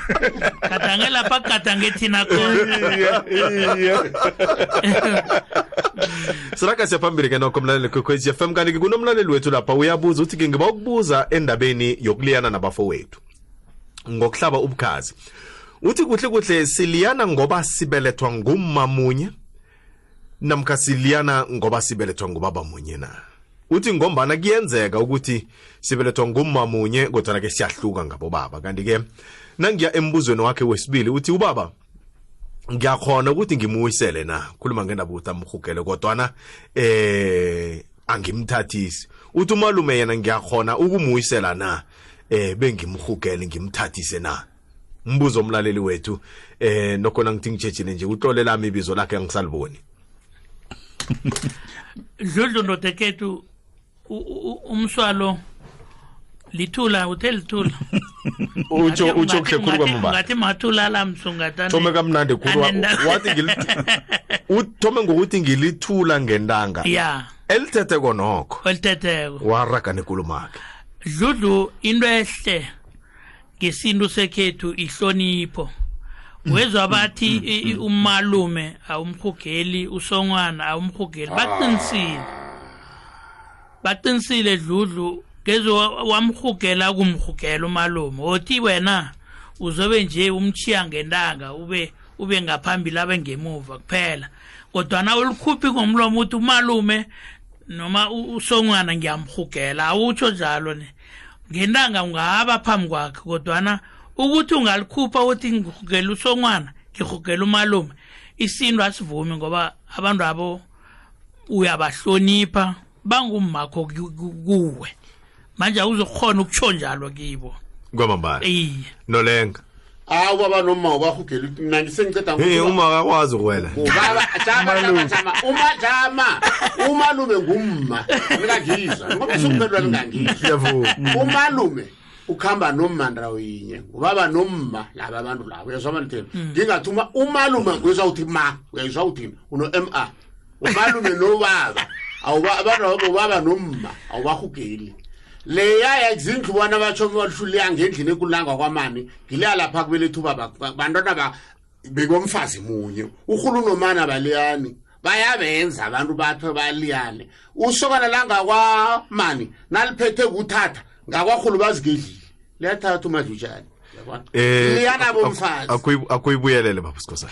katange lapa katange thina ko siraka siyaphambili ke nokho mlaleli kwekhwezi fm kanti ke kunomlaleli wethu lapha uyabuza uthi ke ngiba ukubuza endabeni yokuliyana nabafowethu ngokuhlaba ubukhazi uthi kuhle kuhle siliyana ngoba sibelethwa ngumma munye namkha siliyana ngoba sibelethwa ngubaba munye na uthi ngombana kuyenzeka ukuthi sibelethwa ngumma munye kodwana ke siyahluka ngabobaba kanti-ke nangiya embuzweni wakhe wesibili uthi ubaba ngiyakhona ukuthi ngimuyisele na khuluma ngendaba ukuthi amhugele kodwana eh angimthathisi uthi umalume yena ngiyakhona ukumuyisela na eh bengimhugele ngimthathise na umbuzo omlaleli wethu eh nokhona ngithi ngijejile nje utlole lami ibizo lakhe angisaliboni dludlu ndodekethu umswalo lithula uthe lithula utsho utsho kuhle khulu kwamambala ngathi mathula la msungata thome kamnandi khulu wathi uthome ngokuthi ngilithula ngentanga ya elithethe konokho elithetheko waraga nekulumakhe dludlu into ehle ngesintu sekhethu ihlonipho wezwa bathi mm, mm, mm. umalume awumhugeli usongwana awumhugeli ah. baqinisile baqinisile dludlu ngezo wamhugela kumhugela umalume wothi wena uzobe nje umchiya ngentanga ube ube ngaphambili abe ngemuva kuphela kodwana ulikhuphi ngomlomo uthi umalume noma usongwana ngiyamhugela awutsho njalo ne ngentanga ungaba phambi kwakhe kodwana ukuthi ungalikhupha ukuthi ngirhugela usongwana ngirhugela umalume isintu asivumi ngoba abantu abo uyabahlonipha bangumakho kuwe manje awuzokhona ukutsho njalo kibo kwamambala iye nolenga awu baba noma ubahugela ukuthi mina ngisengiceda hey uma akakwazi ukwela ubaba jama jama jama uma jama umalume ngumma ngingangizwa ngoba sokuphelwa ngingangizwa siyavuma umalume ukhamba nomma ndawo yinye ubaba nomma laba abantu labo uyazwa manje ngingathi uma umalume uyizwa uthi ma uyizwa uthini uno ma umalume nobaba abanobaba nomma awubahugeli leya yakuzindlu bona batsho baluhluliya ngendlini ekulanga kwamani ngileya lapha kubeletha ubaba bantwana bekomfazi munye urhulu nomana baliyani bayabenza abantu batho baliyane usokana langakwamani naliphethe kuthatha ngakwarhulu bazigedlile liyathatha umadlutshane um eh, liyana bomfazi akuyibuyelele baba sikhosana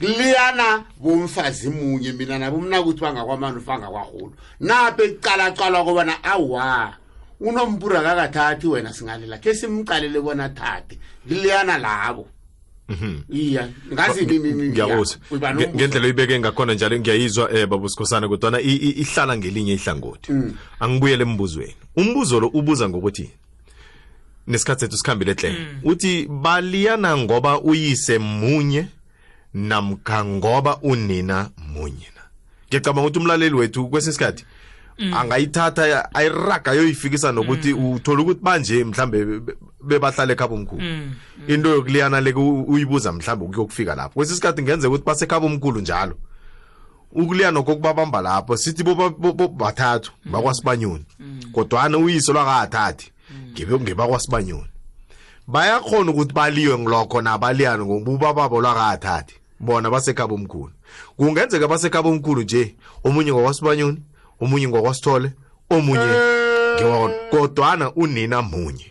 liyana bomfazi munye mina nabo mnakuthi bangakwamani ufanga kwahulu nape kuqalaqalwa kobana awa unompura kakathathi wena singalela khe simqalele bona thathe liliyana labo mhm. iya ngazi ngiyakuzwa ngendlela oyibeke ngakhona njalo ngiyayizwa um eh, babusikhosana kodwana ihlala ngelinye ihlangothi mm. angibuyele embuzweni umbuzo lo ubuza ngokuthi nesikhathi sethu sikhambile hle mm. uthi baliyana ngoba uyise munye namkha ngoba unina munye na ngiyacabanga ukuthi umlaleli wethu kwesinye isikhathi mm. angayithatha ayiraga yoyifikisa nokuthi mm. uthola ukuthi banje mhlambe bebahlale ekhaba omkhulu mm, mm. into yokuliyana leke uyibuza mhlawumbe ukuyokufika lapho kwesinye isikhathi ngenzeka ukuthi basekhaba omkhulu njalo ukuliya nokho kubabamba lapho sithi bathathu mm. bakwasibanyoni mm. kodwana uyise lwakathathi mm. ngibe ngebakwasibanyoni bayakhona ukuthi baliwe ngilokho nabaliyani ngobuba babo lwakathathi bona basekhaba omkhulu kungenzeka basekhaba omkhulu nje omunye ngokwasibanyoni omunye ngokwasithole omunye eh. kodwana unina munye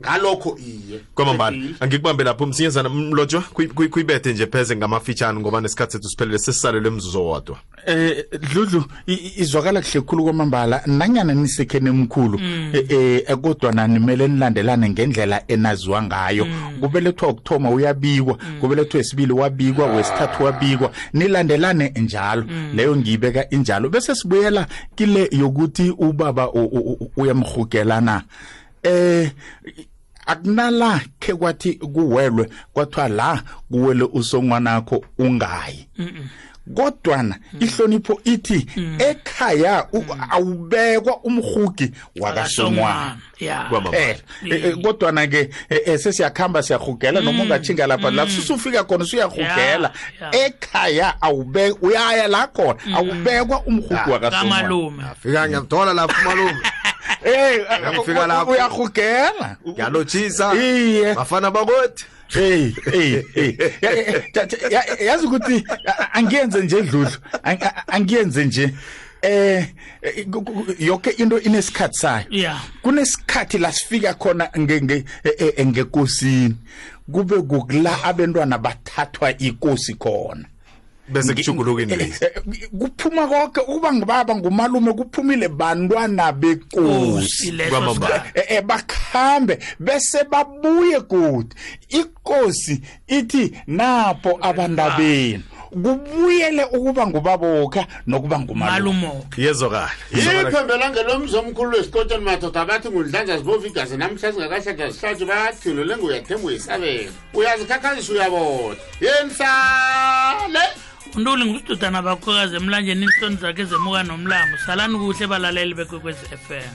ngalokho iye kwamambala angikubambe lapho msinyezana mlotshwa kuyibethe nje pheze ngamafitshane ngoba nesikhathi sethu siphelele sesisalelwe emzuzu owodwa eh dludlu izwakala kuhle khulu kwamambala nanyana nisekhene emkhulu mm. eh, eh, eh kodwa nanimele nilandelane ngendlela enaziwa ngayo mm. kubelethwa ukuthoma uyabikwa mm. kubelethwa wesibili wabikwa ah. wesithathu wabikwa nilandelane njalo leyo ngiyibeka injalo bese sibuyela kile yokuthi ubaba uyamhugelana eh akunala khe kwathi kuwelwe kwathiwa la kuwele usongwanakho ungayi kodwana mm. ihlonipho ithi mm. ekhaya mm. awubekwa umhugi wakasongwana eh, eh, kodwana ke eh, sesiyakhamba siyahugela noma ungatshinga lapha la susufika khona suyahugela Ya. ekhaya awube uyaya la khona awubekwa umhugu wakasomona kamalume afika ngiyamthola lapho umalume Eh, Ngiyafika lapho. uyahugela ngiyalotshisa iye bafana bakothi Hey, hey, hey. Ya- ya- ya- ya- yazi ukuthi a- angiyenze nje dludlu Ang- a- angiyenze nje eh eh, ku- ku- yonke into inesikhathi sayo Yeah. kunesikhathi la sifika khona nge- nge- eh, eh, ngekosini kube kukula abentwana bathathwa ikosi khona bese kuchugulukini lezi eh, eh, kuphuma konke ukuba ngibaba ngumalume kuphumile bantwana bekosi eh, eh bakhambe bese babuye kude ikosi ithi napo abandabeni kubuyele ukuba ngubaboka nokuba ngumalumoka yezokala iphembela ngelomzi omkhulu wesikotsheni madoda abathi ngundlanza zibovigazi namhla zingakahlatha zihlathi bathulule nguyathemba uyisabela uyazikhakhazisa uyabona yeni sale untuli ngusitudana bakhokazi emlanjeni iinhloni zakhe zemuka nomlambo salani kuhle balaleli bekwekwezi f m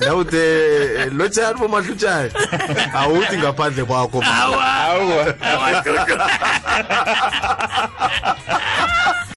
nawuthe eh, lotshani bomahlutshani awuthi ngaphandle kwakho awa awa